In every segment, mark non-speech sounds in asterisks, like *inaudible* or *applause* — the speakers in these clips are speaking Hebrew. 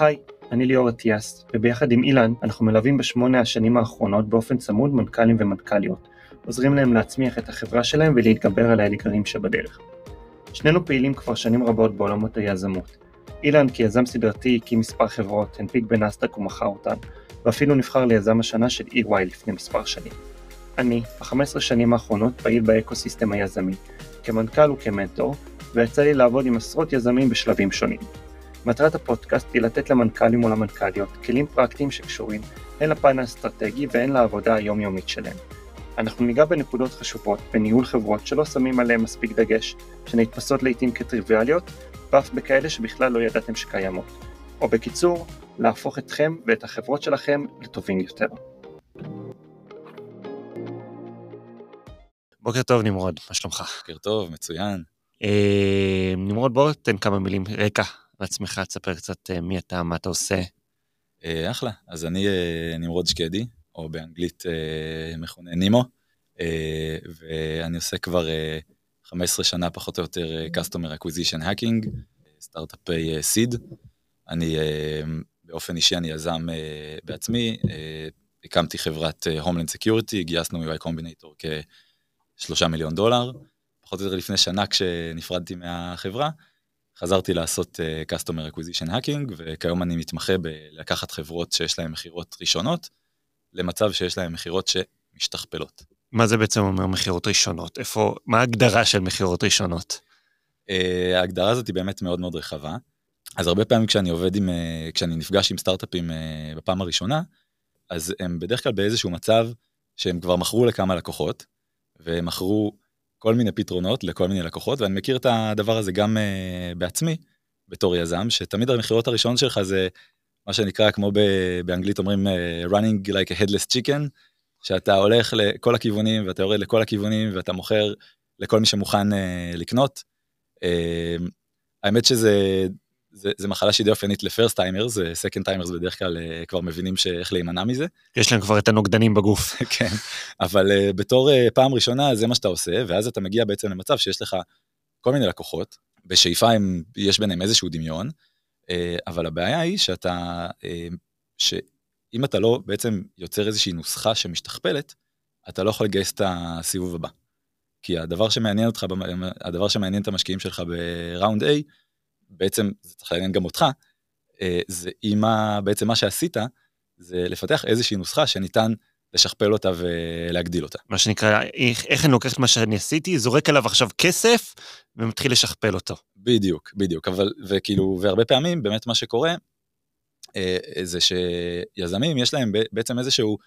היי, אני ליאור אטיאס, וביחד עם אילן אנחנו מלווים בשמונה השנים האחרונות באופן צמוד מנכ"לים ומנכ"ליות, עוזרים להם להצמיח את החברה שלהם ולהתגבר על האתגרים שבדרך. שנינו פעילים כבר שנים רבות בעולמות היזמות. אילן כיזם סדרתי הקים מספר חברות, הנפיק בנסדק ומכר אותן, ואפילו נבחר ליזם השנה של EY לפני מספר שנים. אני, ב-15 שנים האחרונות, פעיל באקוסיסטם היזמי, כמנכ"ל וכמנטור, ויצא לי לעבוד עם עשרות יזמים בשלבים שונים. מטרת הפודקאסט היא לתת למנכ"לים ולמנכ"ליות כלים פרקטיים שקשורים הן לפן האסטרטגי והן לעבודה היומיומית שלהם. אנחנו ניגע בנקודות חשובות בניהול חברות שלא שמים עליהן מספיק דגש, שנתפסות לעיתים כטריוויאליות, ואף בכאלה שבכלל לא ידעתם שקיימות. או בקיצור, להפוך אתכם ואת החברות שלכם לטובים יותר. בוקר טוב נמרוד, מה שלומך? בוקר טוב, מצוין. אה, נמרוד בוא תן כמה מילים רקע לעצמך, תספר קצת אה, מי אתה, מה אתה עושה. אה, אחלה, אז אני אה, נמרוד שקדי, או באנגלית מכונה נימו, ואני עושה כבר אה, 15 שנה פחות או יותר Customer Acquisition Hacking, סטארט-אפי סיד. אני באופן אישי, אני יזם בעצמי, הקמתי חברת Homeland Security, גייסנו UI Combinator כשלושה מיליון דולר. פחות או יותר לפני שנה כשנפרדתי מהחברה, חזרתי לעשות uh, Customer Acquisition Hacking, וכיום אני מתמחה בלקחת חברות שיש להן מכירות ראשונות, למצב שיש להן מכירות שמשתכפלות. מה זה בעצם אומר מכירות ראשונות? איפה, מה ההגדרה של מכירות ראשונות? Uh, ההגדרה הזאת היא באמת מאוד מאוד רחבה. אז הרבה פעמים כשאני עובד עם, uh, כשאני נפגש עם סטארט-אפים uh, בפעם הראשונה, אז הם בדרך כלל באיזשהו מצב שהם כבר מכרו לכמה לקוחות, והם מכרו כל מיני פתרונות לכל מיני לקוחות, ואני מכיר את הדבר הזה גם uh, בעצמי, בתור יזם, שתמיד המכירות הראשון שלך זה מה שנקרא, כמו ב- באנגלית אומרים uh, running like a headless chicken, שאתה הולך לכל הכיוונים ואתה יורד לכל הכיוונים ואתה מוכר לכל מי שמוכן uh, לקנות. Uh, האמת שזה זה, זה מחלה שהיא די אופיינית ל first timers, second timers בדרך כלל uh, כבר מבינים שאיך להימנע מזה. יש להם כבר את הנוגדנים בגוף. *laughs* כן, אבל uh, בתור uh, פעם ראשונה זה מה שאתה עושה, ואז אתה מגיע בעצם למצב שיש לך כל מיני לקוחות, בשאיפה הם, יש ביניהם איזשהו דמיון, אבל הבעיה היא שאתה, שאם אתה לא בעצם יוצר איזושהי נוסחה שמשתכפלת, אתה לא יכול לגייס את הסיבוב הבא. כי הדבר שמעניין אותך, הדבר שמעניין את המשקיעים שלך בראונד A, בעצם זה צריך לעניין גם אותך, זה אם בעצם מה שעשית, זה לפתח איזושהי נוסחה שניתן לשכפל אותה ולהגדיל אותה. מה שנקרא, איך, איך אני לוקח את מה שאני עשיתי, זורק עליו עכשיו כסף ומתחיל לשכפל אותו. בדיוק, בדיוק, אבל, וכאילו, והרבה פעמים באמת מה שקורה, זה שיזמים יש להם בעצם איזשהו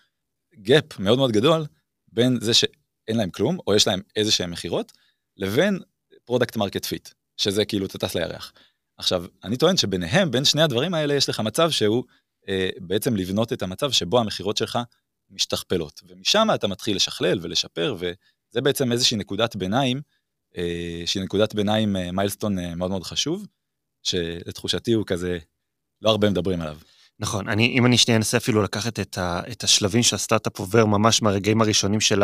gap מאוד מאוד גדול בין זה שאין להם כלום, או יש להם איזה שהם מכירות, לבין product market fit, שזה כאילו אתה טס לירח. עכשיו, אני טוען שביניהם, בין שני הדברים האלה, יש לך מצב שהוא אה, בעצם לבנות את המצב שבו המכירות שלך משתכפלות. ומשם אתה מתחיל לשכלל ולשפר, וזה בעצם איזושהי נקודת ביניים, אה, שהיא נקודת ביניים אה, milestone אה, מאוד מאוד חשוב, שלתחושתי הוא כזה, לא הרבה מדברים עליו. נכון, אני, אם אני שנייה אנסה אפילו לקחת את, ה, את השלבים שהסטארט-אפ עובר ממש מהרגעים הראשונים של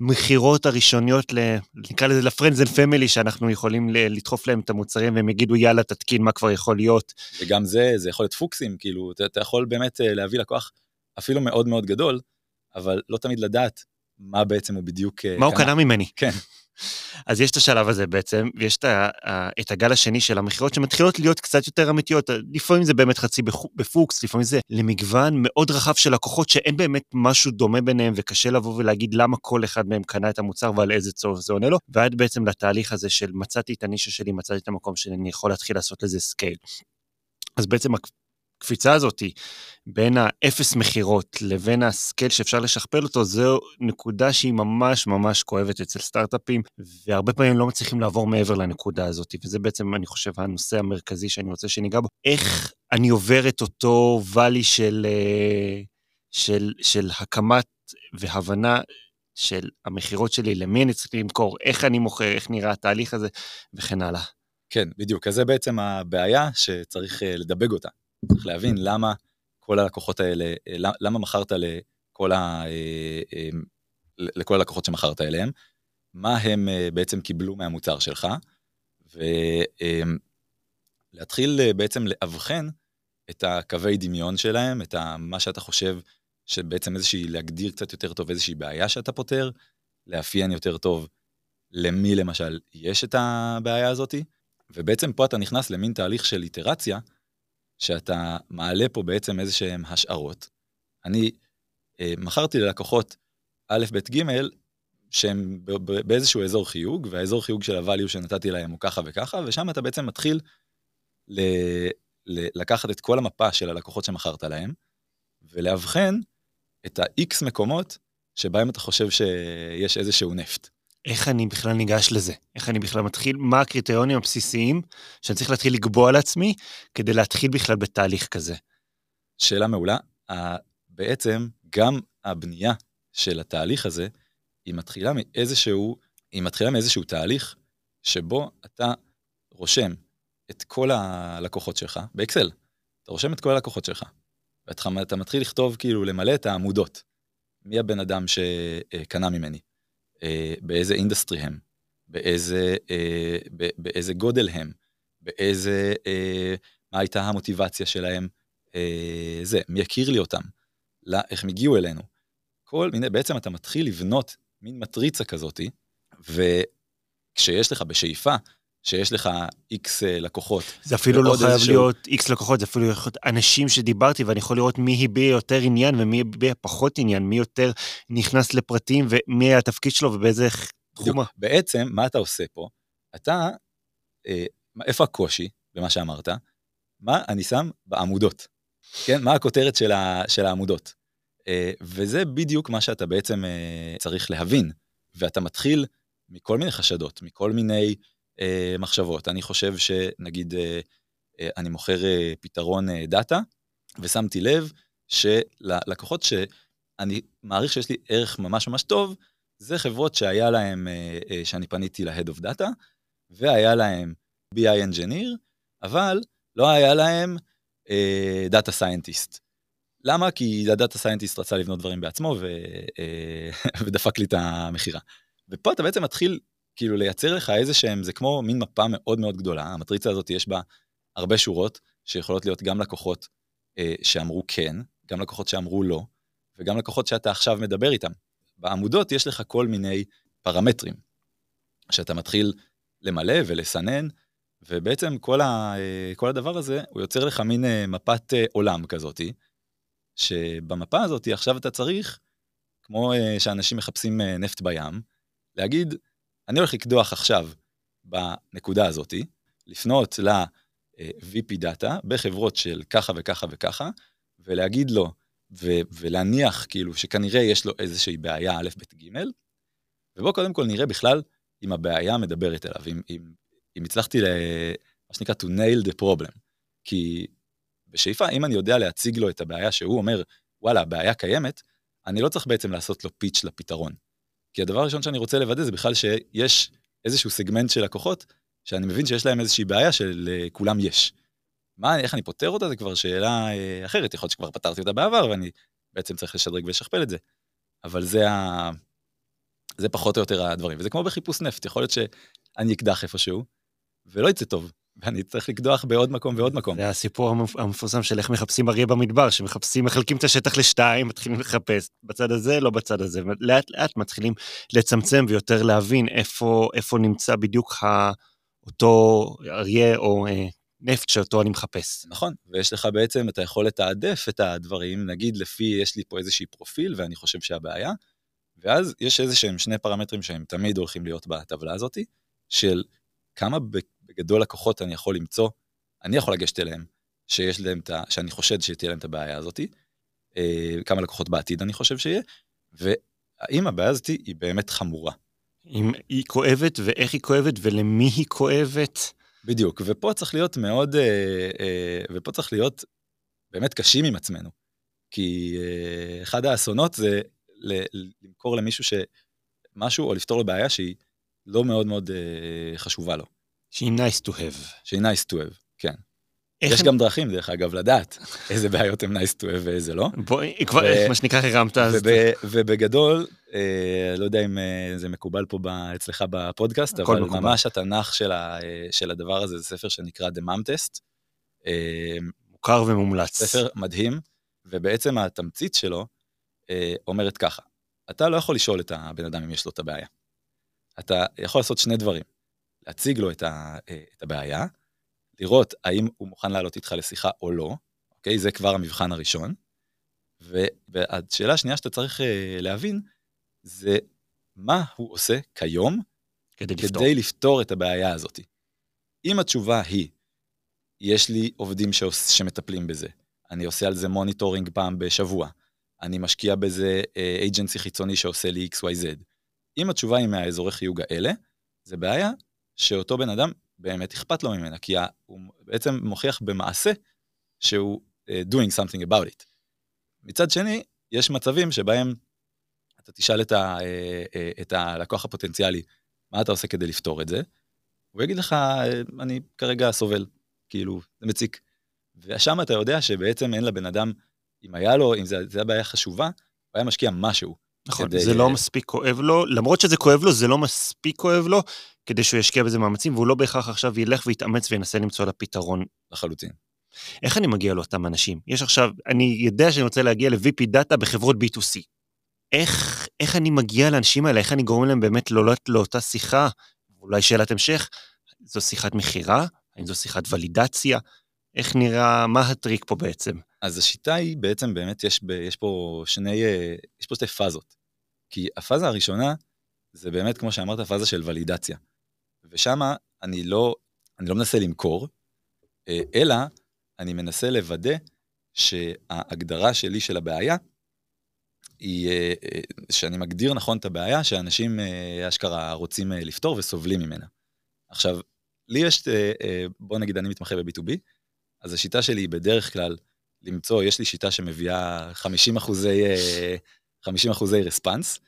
המכירות הראשוניות, ל, נקרא לזה ל friends and family, שאנחנו יכולים לדחוף להם את המוצרים והם יגידו יאללה תתקין מה כבר יכול להיות. וגם זה, זה יכול להיות פוקסים, כאילו, אתה, אתה יכול באמת אה, להביא לקוח אפילו מאוד מאוד גדול, אבל לא תמיד לדעת מה בעצם הוא בדיוק... אה, מה הוא קנה ממני. כן. אז יש את השלב הזה בעצם, ויש את, את הגל השני של המכירות שמתחילות להיות קצת יותר אמיתיות. לפעמים זה באמת חצי בפוקס, לפעמים זה למגוון מאוד רחב של לקוחות שאין באמת משהו דומה ביניהם, וקשה לבוא ולהגיד למה כל אחד מהם קנה את המוצר ועל איזה צורך זה עונה לו, ועד בעצם לתהליך הזה של מצאתי את הנישה שלי, מצאתי את המקום שאני יכול להתחיל לעשות לזה scale. אז בעצם הקפיצה הזאת בין האפס מכירות לבין ה scale שאפשר לשכפל אותו, זו נקודה שהיא ממש ממש כואבת אצל סטארט-אפים, והרבה פעמים לא מצליחים לעבור מעבר לנקודה הזאת, וזה בעצם, אני חושב, הנושא המרכזי שאני רוצה שניגע בו. איך אני עובר את אותו ואלי של, אה, של, של הקמת והבנה של המכירות שלי, למי אני צריך למכור, איך אני מוכר, איך נראה התהליך הזה, וכן הלאה. כן, בדיוק. אז זה בעצם הבעיה שצריך אה, לדבג אותה. צריך להבין למה כל הלקוחות האלה, למה מכרת לכל, ה, לכל הלקוחות שמכרת אליהם, מה הם בעצם קיבלו מהמוצר שלך, ולהתחיל בעצם לאבחן את הקווי דמיון שלהם, את מה שאתה חושב שבעצם איזושהי, להגדיר קצת יותר טוב איזושהי בעיה שאתה פותר, לאפיין יותר טוב למי למשל יש את הבעיה הזאתי, ובעצם פה אתה נכנס למין תהליך של איטרציה, שאתה מעלה פה בעצם איזה שהן השערות. אני אה, מכרתי ללקוחות א', ב', ג', שהם באיזשהו אזור חיוג, והאזור חיוג של ה-value שנתתי להם הוא ככה וככה, ושם אתה בעצם מתחיל ל... ל... לקחת את כל המפה של הלקוחות שמכרת להם, ולאבחן את ה-X מקומות שבהם אתה חושב שיש איזשהו נפט. איך אני בכלל ניגש לזה? איך אני בכלל מתחיל? מה הקריטריונים הבסיסיים שאני צריך להתחיל לקבוע לעצמי כדי להתחיל בכלל בתהליך כזה? שאלה מעולה. בעצם גם הבנייה של התהליך הזה, היא מתחילה מאיזשהו, היא מתחילה מאיזשהו תהליך שבו אתה רושם את כל הלקוחות שלך באקסל. אתה רושם את כל הלקוחות שלך, ואתה מתחיל לכתוב, כאילו, למלא את העמודות. מי הבן אדם שקנה ממני? אה, באיזה אינדסטרי הם? באיזה, אה, באיזה גודל הם? באיזה, אה, מה הייתה המוטיבציה שלהם? זה, מי יכיר לי אותם? לא, איך הם הגיעו אלינו? כל מיני, בעצם אתה מתחיל לבנות מין מטריצה כזאתי, וכשיש לך בשאיפה, שיש לך איקס לקוחות. זה אפילו לא חייב איזשהו... להיות איקס לקוחות, זה אפילו יכול להיות אנשים שדיברתי, ואני יכול לראות מי הביע יותר עניין ומי הביע פחות עניין, מי יותר נכנס לפרטים ומי התפקיד שלו ובאיזה תחומה. בעצם, מה אתה עושה פה? אתה, אה, איפה הקושי במה שאמרת? מה אני שם בעמודות? כן, מה הכותרת של, ה, של העמודות? אה, וזה בדיוק מה שאתה בעצם אה, צריך להבין, ואתה מתחיל מכל מיני חשדות, מכל מיני אה, מחשבות. אני חושב שנגיד אני מוכר פתרון דאטה, ושמתי לב שללקוחות שאני מעריך שיש לי ערך ממש ממש טוב, זה חברות שהיה להם, שאני פניתי ל-Head of Data, והיה להם BI Engineer, אבל לא היה להם Data Scientist. למה? כי הדאטה סיינטיסט רצה לבנות דברים בעצמו ו... אה, *laughs* ודפק לי את המכירה. ופה אתה בעצם מתחיל כאילו לייצר לך איזה שהם, זה כמו מין מפה מאוד מאוד גדולה, המטריצה הזאת יש בה הרבה שורות שיכולות להיות גם לקוחות אה, שאמרו כן, גם לקוחות שאמרו לא, וגם לקוחות שאתה עכשיו מדבר איתם. בעמודות יש לך כל מיני פרמטרים שאתה מתחיל למלא ולסנן, ובעצם כל, ה, אה, כל הדבר הזה, הוא יוצר לך מין אה, מפת עולם כזאתי, שבמפה הזאת עכשיו אתה צריך, כמו uh, שאנשים מחפשים uh, נפט בים, להגיד, אני הולך לקדוח עכשיו בנקודה הזאת, לפנות ל-VP דאטה בחברות של ככה וככה וככה, ולהגיד לו, ו- ולהניח כאילו שכנראה יש לו איזושהי בעיה א', ב', ג', ובואו קודם כל נראה בכלל אם הבעיה מדברת אליו, אם, אם, אם הצלחתי ל... מה שנקרא to nail the problem. כי בשאיפה, אם אני יודע להציג לו את הבעיה שהוא אומר, וואלה, הבעיה קיימת, אני לא צריך בעצם לעשות לו פיץ' לפתרון. כי הדבר הראשון שאני רוצה לוודא זה בכלל שיש איזשהו סגמנט של לקוחות, שאני מבין שיש להם איזושהי בעיה שלכולם יש. מה, איך אני פותר אותה זה כבר שאלה אה, אחרת, יכול להיות שכבר פתרתי אותה בעבר ואני בעצם צריך לשדרג ולשכפל את זה. אבל זה ה... זה פחות או יותר הדברים. וזה כמו בחיפוש נפט, יכול להיות שאני אקדח איפשהו, ולא יצא טוב. ואני צריך לקדוח בעוד מקום ועוד מקום. זה הסיפור המפורסם של איך מחפשים אריה במדבר, שמחפשים, מחלקים את השטח לשתיים, מתחילים לחפש בצד הזה, לא בצד הזה, ולאט לאט מתחילים לצמצם ויותר להבין איפה, איפה נמצא בדיוק ה, אותו אריה או אה, נפט שאותו אני מחפש. נכון, ויש לך בעצם, אתה יכול לתעדף את הדברים, נגיד לפי, יש לי פה איזושהי פרופיל ואני חושב שהבעיה, ואז יש איזה שהם שני פרמטרים שהם תמיד הולכים להיות בטבלה הזאתי, של כמה בגדול לקוחות אני יכול למצוא, אני יכול לגשת אליהם, שיש להם את ה... שאני חושד שתהיה להם את הבעיה הזאת, אה, כמה לקוחות בעתיד אני חושב שיהיה, והאם הבעיה הזאת היא באמת חמורה. אם היא כואבת ואיך היא כואבת ולמי היא כואבת. בדיוק, ופה צריך להיות מאוד, אה, אה, ופה צריך להיות באמת קשים עם עצמנו. כי אחד האסונות זה למכור למישהו שמשהו, או לפתור לו בעיה שהיא לא מאוד מאוד חשובה לו. שהיא nice to have. שהיא nice to have, כן. יש הם... גם דרכים, דרך אגב, לדעת איזה בעיות הם nice to have ואיזה לא. בואי, כבר, ו... מה שנקרא, הרמת אז. וב... ובגדול, אה, לא יודע אם אה, זה מקובל פה ב... אצלך בפודקאסט, אבל מקובל. ממש התנ"ך של, ה... של הדבר הזה זה ספר שנקרא The Mom Test. אה, מוכר ומומלץ. ספר מדהים, ובעצם התמצית שלו אה, אומרת ככה, אתה לא יכול לשאול את הבן אדם אם יש לו את הבעיה. אתה יכול לעשות שני דברים, להציג לו את, ה, אה, את הבעיה, לראות האם הוא מוכן לעלות איתך לשיחה או לא, אוקיי? זה כבר המבחן הראשון. והשאלה השנייה שאתה צריך אה, להבין, זה מה הוא עושה כיום כדי, כדי לפתור. לפתור את הבעיה הזאת. אם התשובה היא, יש לי עובדים שעוש, שמטפלים בזה, אני עושה על זה monitoring פעם בשבוע, אני משקיע בזה agency חיצוני שעושה לי XYZ. אם התשובה היא מהאזורי חיוג האלה, זה בעיה שאותו בן אדם באמת אכפת לו ממנה, כי הוא בעצם מוכיח במעשה שהוא uh, doing something about it. מצד שני, יש מצבים שבהם אתה תשאל את, ה, uh, uh, את הלקוח הפוטנציאלי, מה אתה עושה כדי לפתור את זה? הוא יגיד לך, אני כרגע סובל, כאילו, זה מציק. ושם אתה יודע שבעצם אין לבן אדם, אם היה לו, אם זו הבעיה חשובה, הוא היה משקיע משהו. נכון, כדי... זה לא מספיק כואב לו, למרות שזה כואב לו, זה לא מספיק כואב לו, כדי שהוא ישקיע בזה מאמצים, והוא לא בהכרח עכשיו ילך ויתאמץ וינסה למצוא לה פתרון. לחלוטין. איך אני מגיע לאותם אנשים? יש עכשיו, אני יודע שאני רוצה להגיע ל-VP דאטה בחברות B2C. איך, איך אני מגיע לאנשים האלה? איך אני גורם להם באמת לעלות לאותה שיחה? אולי שאלת המשך, זו שיחת מכירה? האם זו שיחת ולידציה? איך נראה, מה הטריק פה בעצם? אז השיטה היא בעצם באמת, יש, ב, יש פה שני, אה, יש פה שתי פאזות. כי הפאזה הראשונה, זה באמת, כמו שאמרת, פאזה של ולידציה. ושם אני לא, אני לא מנסה למכור, אה, אלא אני מנסה לוודא שההגדרה שלי של הבעיה, היא אה, שאני מגדיר נכון את הבעיה שאנשים אשכרה רוצים לפתור וסובלים ממנה. עכשיו, לי יש, בוא נגיד אני מתמחה ב-B2B, אז השיטה שלי היא בדרך כלל למצוא, יש לי שיטה שמביאה 50 אחוזי, 50 אחוזי response,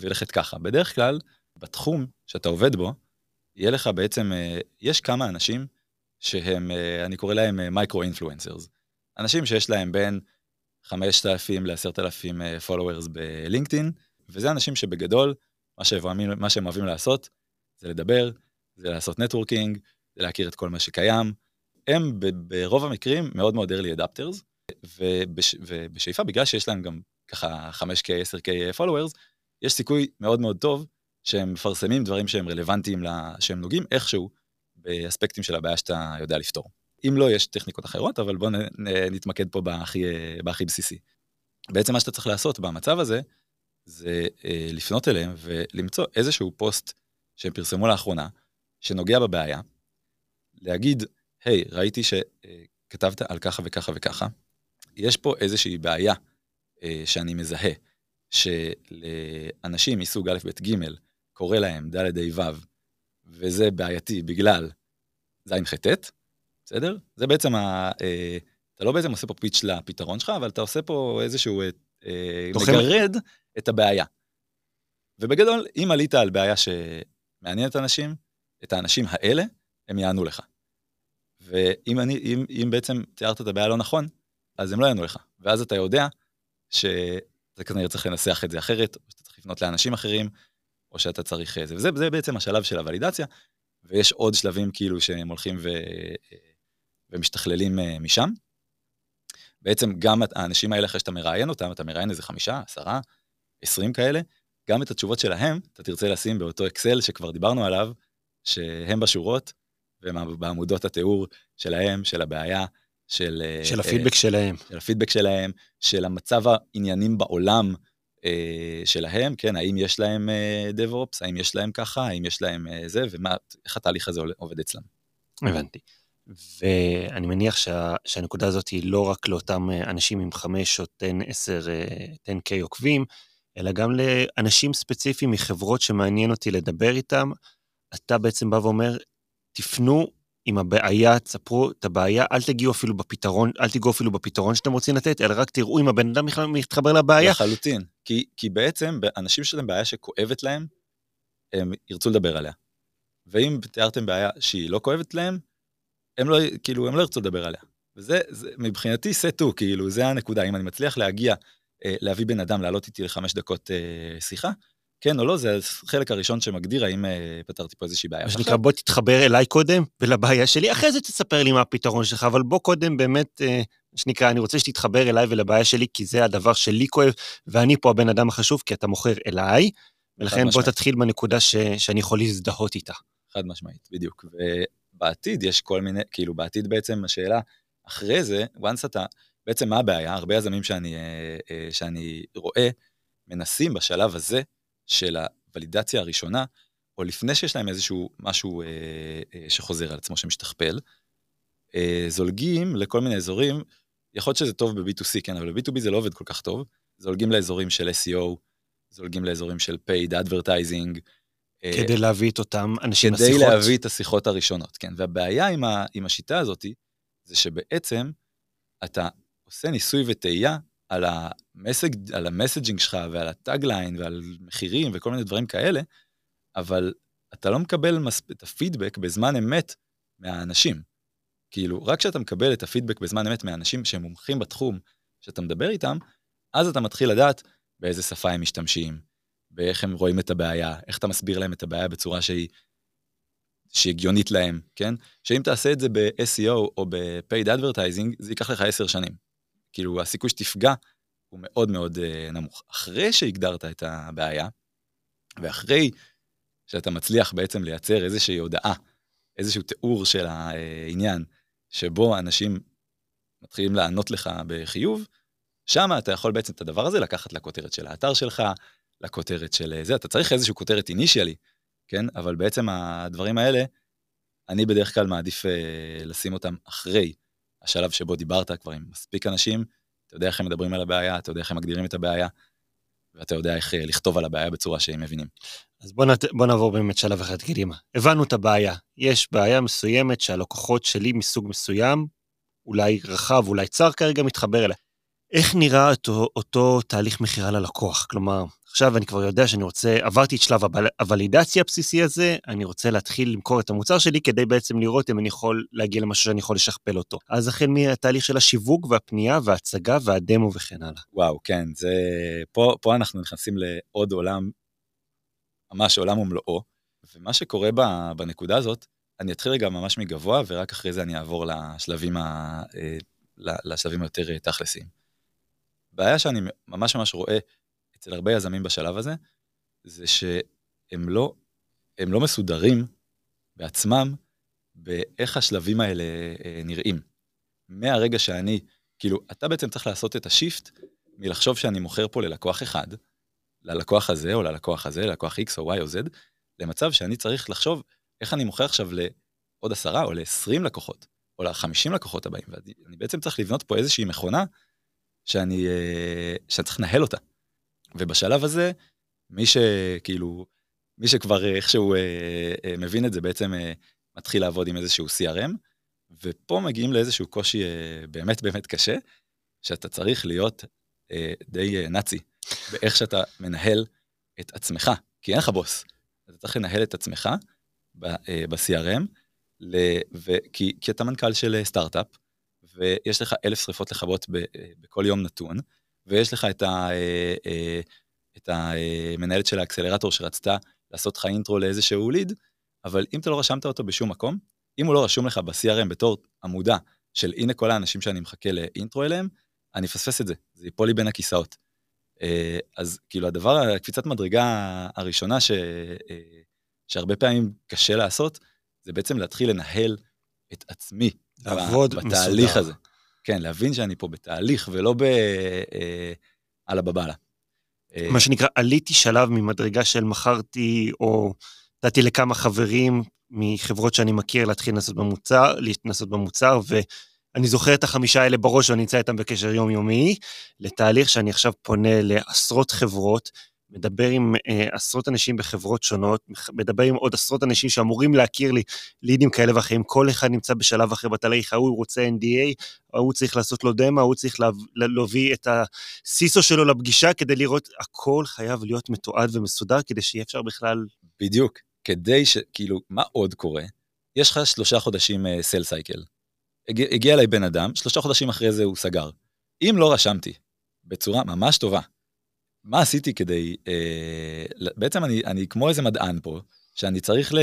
ולכת ככה. בדרך כלל, בתחום שאתה עובד בו, יהיה לך בעצם, יש כמה אנשים שהם, אני קורא להם micro-influencers. אנשים שיש להם בין 5,000 ל-10,000 followers בלינקדאין, וזה אנשים שבגדול, מה שהם, מה שהם אוהבים לעשות, זה לדבר, זה לעשות נטוורקינג, זה להכיר את כל מה שקיים, הם ברוב המקרים מאוד מאוד early adapters, ובש, ובשאיפה, בגלל שיש להם גם ככה 5K, 10K followers, יש סיכוי מאוד מאוד טוב שהם מפרסמים דברים שהם רלוונטיים, לה, שהם נוגעים איכשהו באספקטים של הבעיה שאתה יודע לפתור. אם לא, יש טכניקות אחרות, אבל בואו נתמקד פה בהכי, בהכי בסיסי. בעצם מה שאתה צריך לעשות במצב הזה, זה אה, לפנות אליהם ולמצוא איזשהו פוסט שהם פרסמו לאחרונה, שנוגע בבעיה, להגיד, היי, hey, ראיתי שכתבת על ככה וככה וככה, יש פה איזושהי בעיה אה, שאני מזהה, שלאנשים מסוג א', ב', ג', קורא להם ד', ה', ו', וזה בעייתי בגלל ז', ח', ט', בסדר? זה בעצם ה... אה, אתה לא בעצם עושה פה פיץ' לפתרון שלך, אבל אתה עושה פה איזשהו... אה, מגרד את הבעיה. ובגדול, אם עלית על בעיה שמעניינת אנשים, את האנשים האלה, הם יענו לך. ואם אני, אם, אם בעצם תיארת את הבעיה לא נכון, אז הם לא יענו לך. ואז אתה יודע שאתה כנראה צריך לנסח את זה אחרת, או שאתה צריך לפנות לאנשים אחרים, או שאתה צריך זה. וזה זה בעצם השלב של הוולידציה, ויש עוד שלבים כאילו שהם הולכים ו, ומשתכללים אה, משם. בעצם גם האנשים האלה, אחרי שאתה מראיין אותם, אתה מראיין איזה חמישה, עשרה, עשרים כאלה, גם את התשובות שלהם אתה תרצה לשים באותו אקסל שכבר דיברנו עליו, שהם בשורות, ובעמודות התיאור שלהם, של הבעיה, של... אה, של הפידבק uh, שלהם. של הפידבק שלהם, של המצב העניינים בעולם שלהם, כן, האם יש להם uh, DevOps, האם יש להם ככה, האם יש להם uh, זה, ואיך התהליך הזה עובד אצלם. הבנתי. ואני מניח שה, שהנקודה הזאת היא לא רק לאותם אנשים עם 5 או 10, 10, 10K עוקבים, אלא גם לאנשים ספציפיים מחברות שמעניין אותי לדבר איתם. אתה בעצם בא ואומר, תפנו עם הבעיה, תספרו את הבעיה, אל תגיעו אפילו בפתרון, אל תיגעו אפילו בפתרון שאתם רוצים לתת, אלא רק תראו אם הבן אדם בכלל מתחבר לבעיה. לחלוטין, כי, כי בעצם אנשים שלהם בעיה שכואבת להם, הם ירצו לדבר עליה. ואם תיארתם בעיה שהיא לא כואבת להם, הם לא, כאילו, הם לא ירצו לדבר עליה. וזה, זה, מבחינתי, סטו, כאילו, זה הנקודה. אם אני מצליח להגיע, אה, להביא בן אדם, לעלות איתי לחמש דקות אה, שיחה, כן או לא, זה החלק הראשון שמגדיר האם אה, פתרתי פה איזושהי בעיה. מה שנקרא, בוא תתחבר אליי קודם ולבעיה שלי, אחרי זה תספר לי מה הפתרון שלך, אבל בוא קודם באמת, שנקרא, אני רוצה שתתחבר אליי ולבעיה שלי, כי זה הדבר שלי כואב, ואני פה הבן אדם החשוב, כי אתה מוכר אליי, ולכן בוא תתחיל בנקודה ש, שאני יכול להזדהות איתה. חד משמעית, בדיוק. ובעתיד יש כל מיני, כאילו בעתיד בעצם השאלה, אחרי זה, once אתה, בעצם מה הבעיה? הרבה יזמים שאני, אה, שאני רואה, מנסים בשלב הזה של הוולידציה הראשונה, או לפני שיש להם איזשהו משהו אה, אה, שחוזר על עצמו, שמשתכפל, אה, זולגים לכל מיני אזורים, יכול להיות שזה טוב ב-B2C, כן, אבל ב-B2B זה לא עובד כל כך טוב, זולגים לאזורים של SEO, זולגים לאזורים של paid advertising. אה, כדי להביא את אותם אנשים לשיחות. כדי להביא את השיחות הראשונות, כן. והבעיה עם, ה, עם השיטה הזאת, זה שבעצם אתה עושה ניסוי וטעייה על, ה message, על ה messaging שלך ועל ה tagline ועל מחירים וכל מיני דברים כאלה, אבל אתה לא מקבל מספ... את הפידבק בזמן אמת מהאנשים. כאילו, רק כשאתה מקבל את הפידבק בזמן אמת מהאנשים שהם מומחים בתחום שאתה מדבר איתם, אז אתה מתחיל לדעת באיזה שפה הם משתמשים, באיך הם רואים את הבעיה, איך אתה מסביר להם את הבעיה בצורה שהיא, שהיא הגיונית להם, כן? שאם תעשה את זה ב-SEO או ב-Paid Advertising, זה ייקח לך עשר שנים. כאילו, הסיכוי שתפגע הוא מאוד מאוד uh, נמוך. אחרי שהגדרת את הבעיה, ואחרי שאתה מצליח בעצם לייצר איזושהי הודעה, איזשהו תיאור של העניין, שבו אנשים מתחילים לענות לך בחיוב, שם אתה יכול בעצם את הדבר הזה לקחת לכותרת של האתר שלך, לכותרת של זה, אתה צריך איזושהי כותרת אינישיאלי, כן? אבל בעצם הדברים האלה, אני בדרך כלל מעדיף אה, לשים אותם אחרי השלב שבו דיברת כבר עם מספיק אנשים, אתה יודע איך הם מדברים על הבעיה, אתה יודע איך הם מגדירים את הבעיה, ואתה יודע איך אה, לכתוב על הבעיה בצורה שהם מבינים. אז בוא, נת... בוא נעבור באמת שלב אחד קדימה. הבנו את הבעיה. יש בעיה מסוימת שהלקוחות שלי מסוג מסוים, אולי רחב, אולי צר כרגע, מתחבר אליה. איך נראה אותו, אותו תהליך מכירה ללקוח? כלומר, עכשיו אני כבר יודע שאני רוצה, עברתי את שלב הוולידציה הבסיסי הזה, אני רוצה להתחיל למכור את המוצר שלי כדי בעצם לראות אם אני יכול להגיע למשהו שאני יכול לשכפל אותו. אז החל מהתהליך של השיווק והפנייה וההצגה והדמו וכן הלאה. וואו, כן, זה... פה, פה אנחנו נכנסים לעוד עולם, ממש עולם ומלואו, ומה שקורה בנקודה הזאת, אני אתחיל רגע ממש מגבוה, ורק אחרי זה אני אעבור לשלבים, ה... אה, לשלבים היותר תכלסיים. בעיה שאני ממש ממש רואה אצל הרבה יזמים בשלב הזה, זה שהם לא, הם לא מסודרים בעצמם באיך השלבים האלה אה, נראים. מהרגע שאני, כאילו, אתה בעצם צריך לעשות את השיפט מלחשוב שאני מוכר פה ללקוח אחד, ללקוח הזה או ללקוח הזה, ללקוח X או Y או Z, למצב שאני צריך לחשוב איך אני מוכר עכשיו לעוד עשרה או ל-20 לקוחות, או ל-50 לקוחות הבאים. ואני בעצם צריך לבנות פה איזושהי מכונה שאני, אה, שאני צריך לנהל אותה. ובשלב הזה, מי שכאילו, מי שכבר איכשהו אה, אה, מבין את זה, בעצם אה, מתחיל לעבוד עם איזשהו CRM, ופה מגיעים לאיזשהו קושי אה, באמת באמת קשה, שאתה צריך להיות אה, די אה, נאצי באיך שאתה מנהל את עצמך, כי אין לך בוס. אתה צריך לנהל את עצמך ב-CRM, אה, כי, כי אתה מנכ"ל של אה, סטארט-אפ, ויש לך אלף שריפות לכבות בכל יום נתון, ויש לך את, ה, אה, אה, את המנהלת של האקסלרטור שרצתה לעשות לך אינטרו לאיזשהו ליד, אבל אם אתה לא רשמת אותו בשום מקום, אם הוא לא רשום לך ב-CRM בתור עמודה של הנה כל האנשים שאני מחכה לאינטרו אליהם, אני אפספס את זה, זה ייפול לי בין הכיסאות. אה, אז כאילו הדבר, הקפיצת מדרגה הראשונה ש, שהרבה פעמים קשה לעשות, זה בעצם להתחיל לנהל את עצמי לעבוד מסודר. בתהליך הזה. כן, להבין שאני פה בתהליך ולא ב... אה, על הבבלה. אה, מה שנקרא, עליתי שלב ממדרגה של מכרתי, או נתתי לכמה חברים מחברות שאני מכיר להתחיל לנסות במוצר, להתנסות במוצר, ואני זוכר את החמישה האלה בראש ואני נמצא איתם בקשר יומיומי, לתהליך שאני עכשיו פונה לעשרות חברות, מדבר עם אה, עשרות אנשים בחברות שונות, מדבר עם עוד עשרות אנשים שאמורים להכיר לי לידים כאלה ואחרים, כל אחד נמצא בשלב אחר בתהליך, ההוא רוצה NDA, ההוא צריך לעשות לו דמה, ההוא צריך להביא את הסיסו שלו לפגישה כדי לראות, הכל חייב להיות מתועד ומסודר כדי שיהיה אפשר בכלל... בדיוק, כדי ש... כאילו, מה עוד קורה? יש לך שלושה חודשים סל uh, סייקל. הגיע, אליי בן אדם, שלושה חודשים אחרי זה הוא סגר. אם לא רשמתי בצורה ממש טובה מה עשיתי כדי, אה, בעצם אני, אני כמו איזה מדען פה, שאני צריך ל,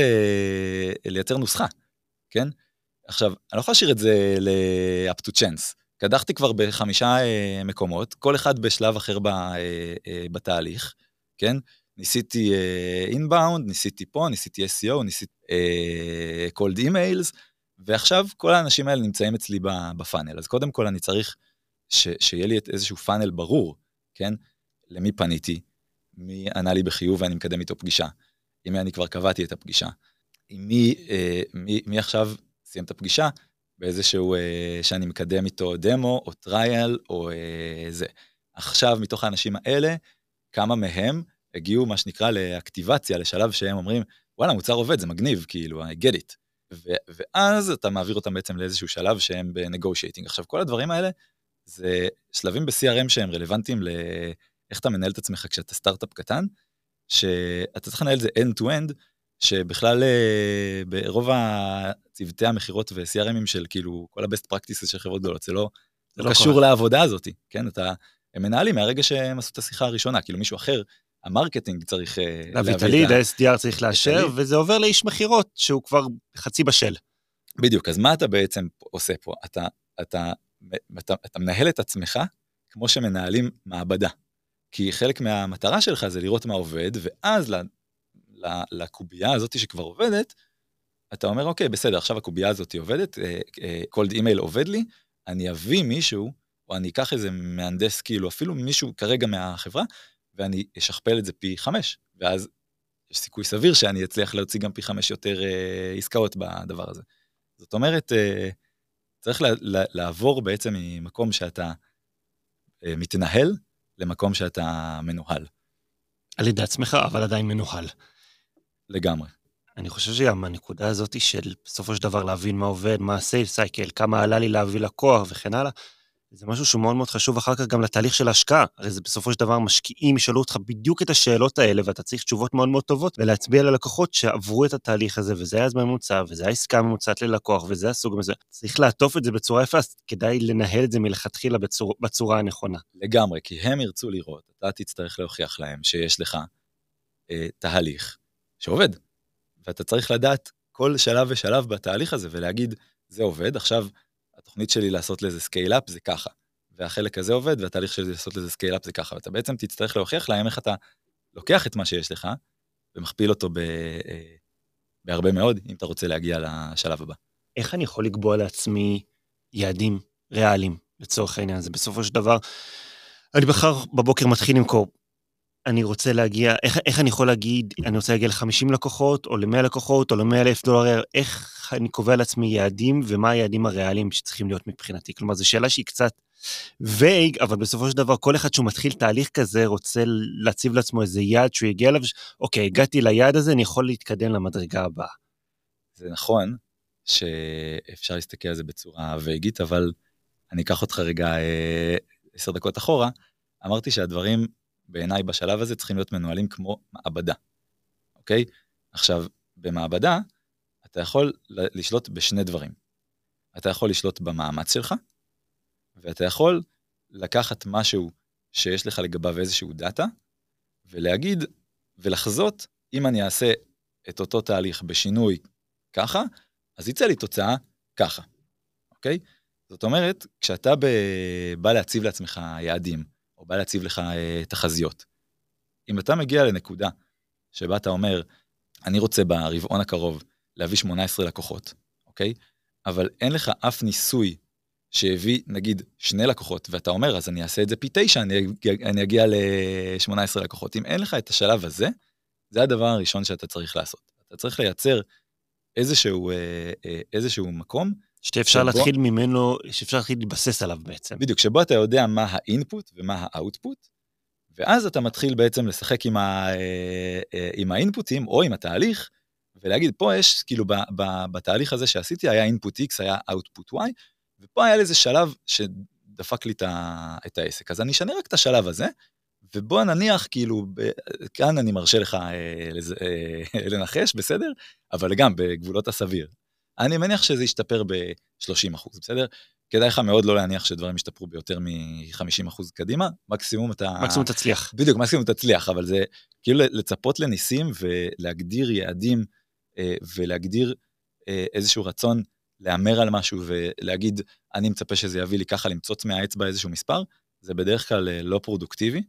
לייצר נוסחה, כן? עכשיו, אני לא יכול להשאיר את זה ל-up to chance. קדחתי כבר בחמישה אה, מקומות, כל אחד בשלב אחר ב, אה, אה, בתהליך, כן? ניסיתי אינבאונד, uh, ניסיתי פה, ניסיתי SEO, ניסיתי uh, cold emails, ועכשיו כל האנשים האלה נמצאים אצלי בפאנל. אז קודם כל אני צריך ש, שיהיה לי איזשהו פאנל ברור, כן? למי פניתי, מי ענה לי בחיוב ואני מקדם איתו פגישה, עם מי אני כבר קבעתי את הפגישה, עם מי, אה, מי, מי עכשיו סיים את הפגישה, באיזשהו, אה, שאני מקדם איתו דמו או trial או אה, זה. עכשיו, מתוך האנשים האלה, כמה מהם הגיעו, מה שנקרא, לאקטיבציה, לשלב שהם אומרים, וואלה, מוצר עובד, זה מגניב, כאילו, I get it. ו- ואז אתה מעביר אותם בעצם לאיזשהו שלב שהם ב negotiating. עכשיו, כל הדברים האלה זה שלבים ב-CRM שהם רלוונטיים לאיך אתה מנהל את עצמך כשאתה סטארט-אפ קטן, שאתה צריך לנהל את זה end-to-end, שבכלל אה, ברוב הצוותי המכירות ו-CRM ים של כאילו כל ה-best practices של חברות גדולות, זה לא, זה לא קשור לעבודה הזאת, כן? אתה, הם מנהלים מהרגע שהם עשו את השיחה הראשונה, כאילו מישהו אחר ה marketing צריך אה, להביא את ה lead, ה-SDR צריך לאשר, וזה עובר לאיש מכירות שהוא כבר חצי בשל. בדיוק, אז מה אתה בעצם עושה פה? אתה, אתה, אתה, אתה מנהל את עצמך כמו שמנהלים מעבדה. כי חלק מהמטרה שלך זה לראות מה עובד, ואז לקובייה הזאת שכבר עובדת, אתה אומר, אוקיי, בסדר, עכשיו הקובייה הזאת עובדת, cold email עובד לי, אני אביא מישהו, או אני אקח איזה מהנדס, כאילו, אפילו מישהו כרגע מהחברה, ואני אשכפל את זה פי חמש, ואז יש סיכוי סביר שאני אצליח להוציא גם פי חמש יותר אה, עסקאות בדבר הזה. זאת אומרת, אה, צריך לה, לה, לעבור בעצם ממקום שאתה אה, מתנהל למקום שאתה מנוהל. על ידי עצמך, אבל עדיין מנוהל. לגמרי. אני חושב שגם הנקודה הזאת של בסופו של דבר להבין מה עובד, מה הסייל סייקל, כמה עלה לי להביא לקוח וכן הלאה, זה משהו שהוא מאוד מאוד חשוב אחר כך גם לתהליך של ההשקעה. הרי זה בסופו של דבר משקיעים ישאלו אותך בדיוק את השאלות האלה, ואתה צריך תשובות מאוד מאוד טובות, ולהצביע ללקוחות שעברו את התהליך הזה, וזה היה זמן ממוצע, וזה היה עסקה ממוצעת ללקוח, וזה הסוג הזה. צריך לעטוף את זה בצורה יפה, אז כדאי לנהל את זה מלכתחילה בצור, בצורה הנכונה. לגמרי, כי הם ירצו לראות, אתה תצטרך להוכיח להם שיש לך אה, תהליך שעובד, ואתה צריך לדעת כל שלב ושלב בתהליך הזה ולהגיד, זה עובד, עכשיו התוכנית שלי לעשות לזה scale-up זה ככה, והחלק הזה עובד, והתהליך שלי לעשות לזה scale-up זה ככה, ואתה בעצם תצטרך להוכיח להם איך אתה לוקח את מה שיש לך, ומכפיל אותו ב, אה, בהרבה מאוד, אם אתה רוצה להגיע לשלב הבא. איך אני יכול לקבוע לעצמי יעדים ריאליים, לצורך העניין הזה? בסופו של דבר, אני מחר בבוקר מתחיל למכור. אני רוצה להגיע, איך, איך אני יכול להגיד, אני רוצה להגיע ל-50 לקוחות, או ל-100 לקוחות, או ל-100 אלף דולר, איך אני קובע לעצמי יעדים, ומה היעדים הריאליים שצריכים להיות מבחינתי. כלומר, זו שאלה שהיא קצת וייג, אבל בסופו של דבר, כל אחד שהוא מתחיל תהליך כזה רוצה להציב לעצמו איזה יעד שהוא יגיע אליו, אוקיי, הגעתי ליעד הזה, אני יכול להתקדם למדרגה הבאה. זה נכון שאפשר להסתכל על זה בצורה וייגית, אבל אני אקח אותך רגע אה, עשר דקות אחורה. אמרתי שהדברים בעיניי בשלב הזה צריכים להיות מנוהלים כמו מעבדה, אוקיי? עכשיו, במעבדה, אתה יכול לשלוט בשני דברים. אתה יכול לשלוט במאמץ שלך, ואתה יכול לקחת משהו שיש לך לגביו איזשהו דאטה, ולהגיד ולחזות, אם אני אעשה את אותו תהליך בשינוי ככה, אז יצא לי תוצאה ככה, אוקיי? זאת אומרת, כשאתה ב... בא להציב לעצמך יעדים, בא להציב לך אה, תחזיות, אם אתה מגיע לנקודה שבה אתה אומר, אני רוצה ברבעון הקרוב להביא 18 לקוחות, אוקיי? אבל אין לך אף ניסוי שהביא נגיד שני לקוחות, ואתה אומר, אז אני אעשה את זה פי תשע, אני, אני אגיע ל-18 לקוחות. אם אין לך את השלב הזה, זה הדבר הראשון שאתה צריך לעשות. אתה צריך לייצר איזשהו, אה, אה, איזשהו מקום. שאפשר שבו... להתחיל ממנו, שאפשר להתחיל להתבסס עליו בעצם. בדיוק, שבו אתה יודע מה האינפוט ומה האאוטפוט, ואז אתה מתחיל בעצם לשחק עם, ה, אה, עם האינפוטים או עם התהליך, ולהגיד, פה יש, כאילו, ב, ב, בתהליך הזה שעשיתי, היה input x, היה output y, ופה היה איזה שלב שדפק לי את העסק. אז אני אשנה רק את השלב הזה, ובוא נניח, כאילו, ב, כאן אני מרשה לך אה, לז, אה, *laughs* לנחש, בסדר? אבל גם בגבולות הסביר. אני מניח שזה ישתפר ב-30 אחוז, בסדר? כדאי לך מאוד לא להניח שדברים ישתפרו ביותר מ-50% קדימה, מקסימום אתה... מקסימום תצליח. בדיוק, מקסימום תצליח, אבל זה כאילו לצפות לניסים ולהגדיר יעדים אה, ולהגדיר אה, איזשהו רצון להמר על משהו ולהגיד, אני מצפה שזה יביא לי ככה למצוץ מהאצבע איזשהו מספר, זה בדרך כלל אה, לא פרודוקטיבי,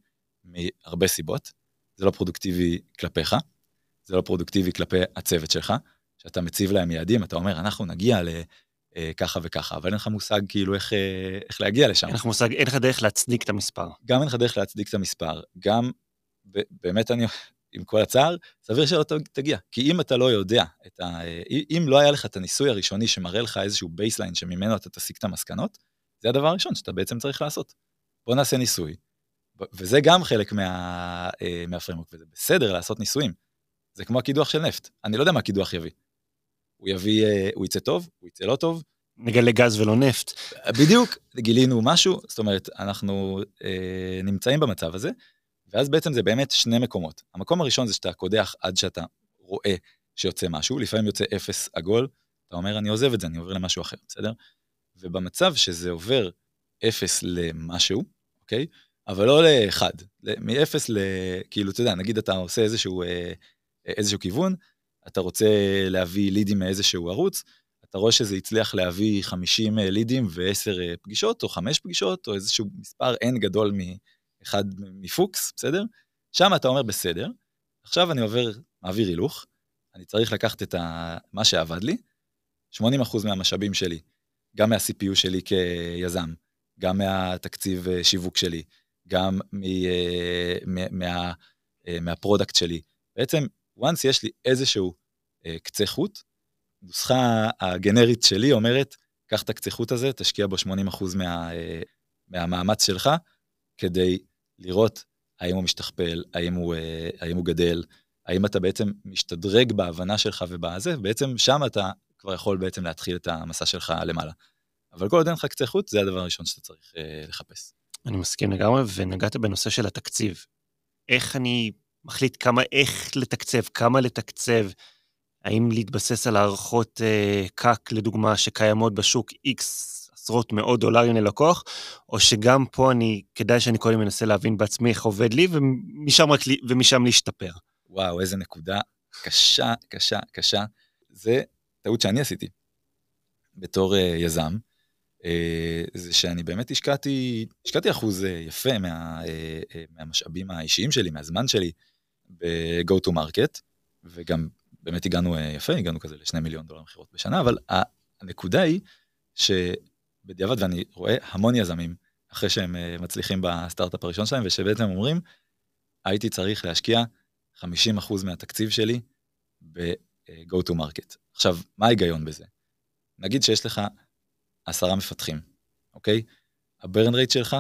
מהרבה סיבות. זה לא פרודוקטיבי כלפיך, זה לא פרודוקטיבי כלפי הצוות שלך, שאתה מציב להם יעדים, אתה אומר, אנחנו נגיע ל... אה, ככה וככה, אבל אין לך מושג כאילו איך, אה, איך להגיע לשם. אין לך מושג, אין לך דרך להצדיק את המספר. גם אין לך דרך להצדיק את המספר, גם באמת אני, עם כל הצער, סביר שלא תגיע. כי אם אתה לא יודע, את ה, אם לא היה לך את הניסוי הראשוני שמראה לך איזשהו baseline שממנו אתה תסיק את המסקנות, זה הדבר הראשון שאתה בעצם צריך לעשות. בוא נעשה ניסוי, וזה גם חלק מה, אה, מהפריימוורק, וזה בסדר לעשות ניסויים. זה כמו הקידוח של נפט, אני לא יודע מה הקידוח יביא. הוא יביא, אה, הוא יצא טוב, הוא יצא לא טוב. נגלה גז ולא נפט. בדיוק, גילינו משהו, זאת אומרת, אנחנו אה, נמצאים במצב הזה, ואז בעצם זה באמת שני מקומות. המקום הראשון זה שאתה קודח עד שאתה רואה שיוצא משהו, לפעמים יוצא אפס עגול, אתה אומר, אני עוזב את זה, אני עובר למשהו אחר, בסדר? ובמצב שזה עובר אפס למשהו, אוקיי? אבל לא לאחד, מאפס ל... כאילו, אתה יודע, נגיד אתה עושה איזשהו, אה, איזשהו כיוון, אתה רוצה להביא לידים מאיזשהו ערוץ, אתה רואה שזה הצליח להביא 50 אה, לידים ו-10 אה, פגישות, או 5 פגישות, או איזשהו מספר N גדול מאחד מפוקס, בסדר? שם אתה אומר, בסדר, עכשיו אני עובר, מעביר הילוך, אני צריך לקחת את ה... מה שעבד לי, 80% מהמשאבים שלי, גם מה-CPU שלי כיזם, גם מהתקציב אה, שיווק שלי, גם מה, מה, מה product שלי. בעצם once יש לי איזשהו אה, קצה חוט, נוסחה הגנרית שלי אומרת, קח את הקצה חוט הזה, תשקיע בו 80% מה, אה, מהמאמץ שלך, כדי לראות האם הוא משתכפל, האם הוא, אה, האם הוא גדל, האם אתה בעצם משתדרג בהבנה שלך ובזה, ובעצם שם אתה כבר יכול בעצם להתחיל את המסע שלך למעלה. אבל כל עוד אין לך קצה חוט, זה הדבר הראשון שאתה צריך אה, לחפש. אני מסכים לגמרי, ונגעת בנושא של התקציב. איך אני מחליט כמה, איך לתקצב, כמה לתקצב, האם להתבסס על הערכות אה, קאק, לדוגמה, שקיימות בשוק X עשרות מאות דולרים ללקוח, או שגם פה אני, כדאי שאני קודם מנסה להבין בעצמי איך עובד לי, ומשם, רק, ומשם להשתפר. וואו, איזה נקודה קשה, קשה, קשה. זה טעות שאני עשיתי בתור uh, יזם, uh, זה שאני באמת השקעתי, השקעתי אחוז uh, יפה מה, uh, uh, מהמשאבים האישיים שלי, מהזמן שלי, ב-go to market, וגם באמת הגענו אה, יפה, הגענו כזה לשני מיליון דולר מכירות בשנה, אבל הנקודה היא שבדיעבד, ואני רואה המון יזמים, אחרי שהם אה, מצליחים בסטארט-אפ הראשון שלהם, ושבעצם אומרים, הייתי צריך להשקיע 50% מהתקציב שלי ב-go to market. עכשיו, מה ההיגיון בזה? נגיד שיש לך עשרה מפתחים, אוקיי? הברן רייט שלך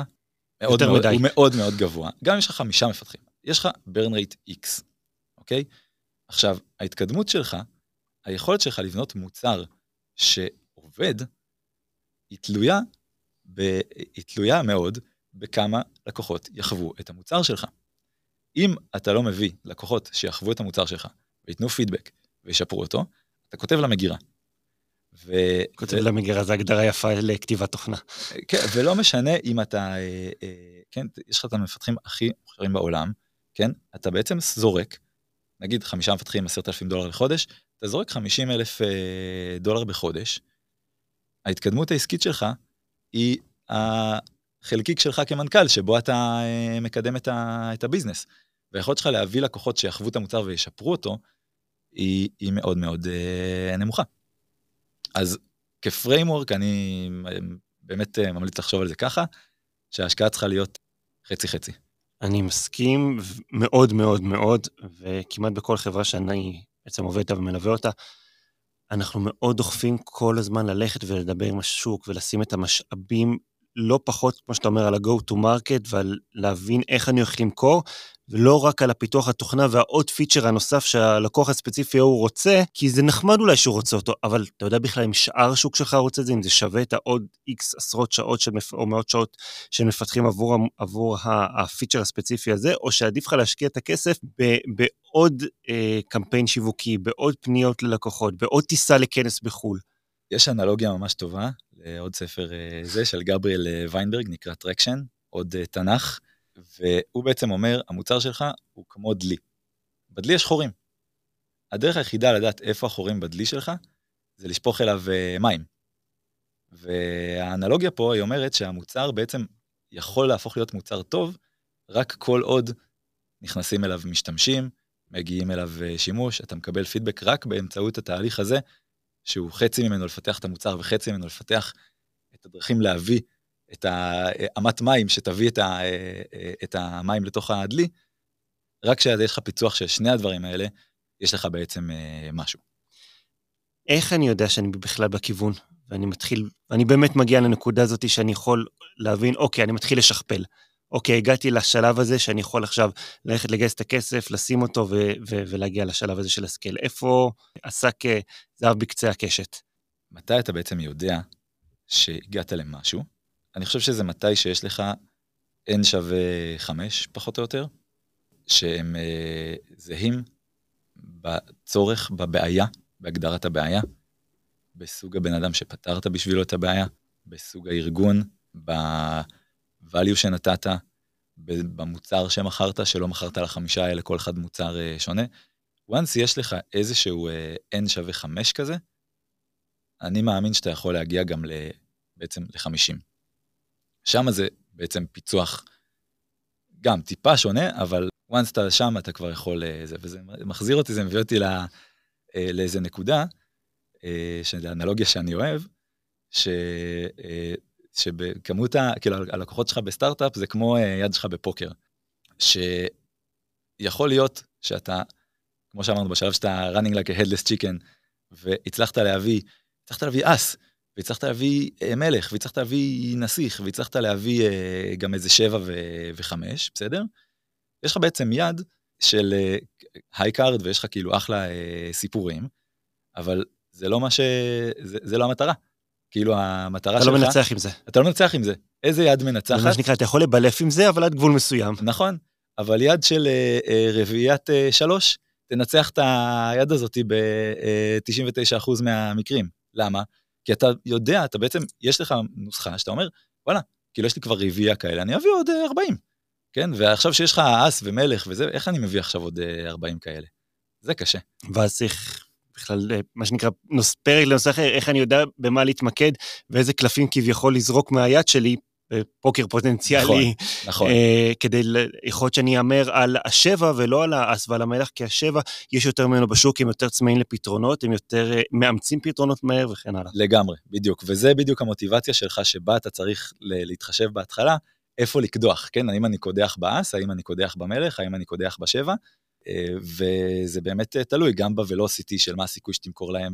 מאוד מאוד, הוא מאוד מאוד גבוה. גם אם יש לך חמישה מפתחים, יש לך ברן רייט X, אוקיי? עכשיו, ההתקדמות שלך, היכולת שלך לבנות מוצר שעובד, היא תלויה, ב, היא תלויה מאוד בכמה לקוחות יחוו את המוצר שלך. אם אתה לא מביא לקוחות שיחוו את המוצר שלך, וייתנו פידבק וישפרו אותו, אתה כותב למגירה. ו... כותב ו... למגירה, זו הגדרה יפה לכתיבת תוכנה. כן, ולא משנה אם אתה, אה, אה, כן, יש לך את המפתחים הכי מוכשרים בעולם, כן, אתה בעצם זורק נגיד חמישה מפתחים עשרת אלפים דולר לחודש, אתה זורק חמישים אלף אה, דולר בחודש, ההתקדמות העסקית שלך היא החלקיק שלך כמנכ"ל, שבו אתה אה, מקדם את, ה, את הביזנס. והיכולת שלך להביא לקוחות שיחוו את המוצר וישפרו אותו, היא, היא מאוד מאוד אה, נמוכה. אז כפריימוורק אני באמת ממליץ לחשוב על זה ככה, שההשקעה צריכה להיות חצי חצי. אני מסכים מאוד מאוד מאוד, וכמעט בכל חברה שאני בעצם עובד איתה ומלווה אותה, אנחנו מאוד דוחפים כל הזמן ללכת ולדבר עם השוק ולשים את המשאבים לא פחות, כמו שאתה אומר, על ה-go to market ועל להבין איך אני הולך למכור, ולא רק על הפיתוח התוכנה והעוד פיצ'ר הנוסף שהלקוח הספציפי הוא רוצה, כי זה נחמד אולי שהוא רוצה אותו, אבל אתה יודע בכלל אם שאר השוק שלך רוצה את זה, אם זה שווה את העוד איקס עשרות שעות של, או מאות שעות של מפתחים עבור, עבור הפיצ'ר הספציפי הזה, או שעדיף לך להשקיע את הכסף ב, בעוד אה, קמפיין שיווקי, בעוד פניות ללקוחות, בעוד טיסה לכנס בחו"ל. יש אנלוגיה ממש טובה לעוד ספר זה של גבריאל ויינברג, נקרא Traction, עוד תנ"ך, והוא בעצם אומר, המוצר שלך הוא כמו דלי. בדלי יש חורים. הדרך היחידה לדעת איפה החורים בדלי שלך, זה לשפוך אליו מים. והאנלוגיה פה היא אומרת שהמוצר בעצם יכול להפוך להיות מוצר טוב, רק כל עוד נכנסים אליו משתמשים, מגיעים אליו אה, שימוש, אתה מקבל פידבק רק באמצעות התהליך הזה, שהוא חצי ממנו לפתח את המוצר וחצי ממנו לפתח את הדרכים להביא את האמת מים שתביא את, ה, אה, אה, את המים לתוך הדלי, רק כשיש לך פיצוח של שני הדברים האלה, יש לך בעצם משהו. איך אני יודע שאני בכלל בכיוון? ואני מתחיל, ואני באמת מגיע לנקודה הזאת שאני יכול להבין, אוקיי, אני מתחיל לשכפל. אוקיי, הגעתי לשלב הזה שאני יכול עכשיו ללכת לגייס את הכסף, לשים אותו ו- ו- ולהגיע לשלב הזה של הסקייל. איפה עסק אה, זהב בקצה הקשת? מתי אתה בעצם יודע שהגעת למשהו? אני חושב שזה מתי שיש לך n שווה 5, פחות או יותר, שהם אה, זהים בצורך, בבעיה, בהגדרת הבעיה, בסוג הבן אדם שפתרת בשבילו את הבעיה, בסוג הארגון, ב-value שנתת, במוצר שמכרת, שלא מכרת לחמישה האלה, כל אחד מוצר אה, שונה. once יש לך איזשהו אה, n שווה 5 כזה, אני מאמין שאתה יכול להגיע גם ל, בעצם ל-50. שם זה בעצם פיצוח גם טיפה שונה, אבל once אתה שם אתה כבר יכול, אה, זה, וזה מחזיר אותי, זה מביא אותי לא, לאיזה נקודה, שזה אנלוגיה שאני אוהב, ש, שבכמות, ה, כאילו הלקוחות שלך בסטארט-אפ זה כמו אה, יד שלך בפוקר. שיכול להיות שאתה, כמו שאמרנו, בשלב שאתה running like a headless chicken, והצלחת להביא, הצלחת להביא אס, והצלחת להביא אה, מלך, והצלחת להביא נסיך, והצלחת להביא אה, גם איזה שבע ו- וחמש, בסדר? יש לך בעצם יד של high card, ויש לך כאילו אחלה סיפורים, אבל זה לא מה ש... זה, זה לא המטרה. כאילו המטרה שלך... אתה לא מנצח עם זה. אתה לא מנצח עם זה. איזה יד מנצחת? זה מה שנקרא, אתה יכול לבלף עם זה, אבל עד גבול מסוים. נכון, אבל יד של אה, אה, רביעיית אה, שלוש, תנצח את היד הזאת ב-99% מהמקרים. למה? כי אתה יודע, אתה בעצם, יש לך נוסחה שאתה אומר, וואלה, כאילו יש לי כבר רביעייה כאלה, אני אביא עוד 40. כן? ועכשיו שיש לך אס ומלך וזה, איך אני מביא עכשיו עוד 40 כאלה? זה קשה. ואז צריך בכלל, אה, מה שנקרא, נוס, פרק לנושא אחר, איך אני יודע במה להתמקד ואיזה קלפים כביכול לזרוק מהיד שלי, פוקר פוטנציאלי, נכון, נכון. אה, כדי, יכול להיות שאני אאמר על השבע ולא על האס ועל המלך, כי השבע, יש יותר ממנו בשוק, הם יותר צמאים לפתרונות, הם יותר אה, מאמצים פתרונות מהר וכן הלאה. לגמרי, בדיוק, וזה בדיוק המוטיבציה שלך, שבה אתה צריך להתחשב בהתחלה, איפה לקדוח, כן? האם אני קודח באס, האם אני קודח במלך, האם אני קודח בשבע, אה, וזה באמת אה, תלוי גם בוולוסיטי של מה הסיכוי שתמכור להם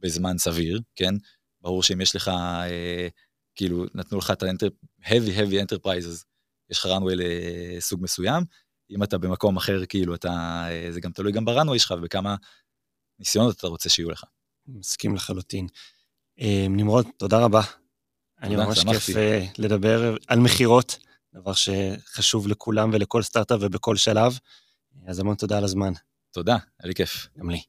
בזמן סביר, כן? ברור שאם יש לך, אה, כאילו, נתנו לך את ה-heavy heavy enterprises, יש לך runway לסוג מסוים, אם אתה במקום אחר, כאילו, אתה, זה גם תלוי גם בrunway שלך ובכמה ניסיונות אתה רוצה שיהיו לך. מסכים לחלוטין. נמרוד, תודה רבה. אני ממש כיף לדבר על מכירות, דבר שחשוב לכולם ולכל סטארט-אפ ובכל שלב. אז המון תודה על הזמן. תודה, היה לי כיף. גם לי.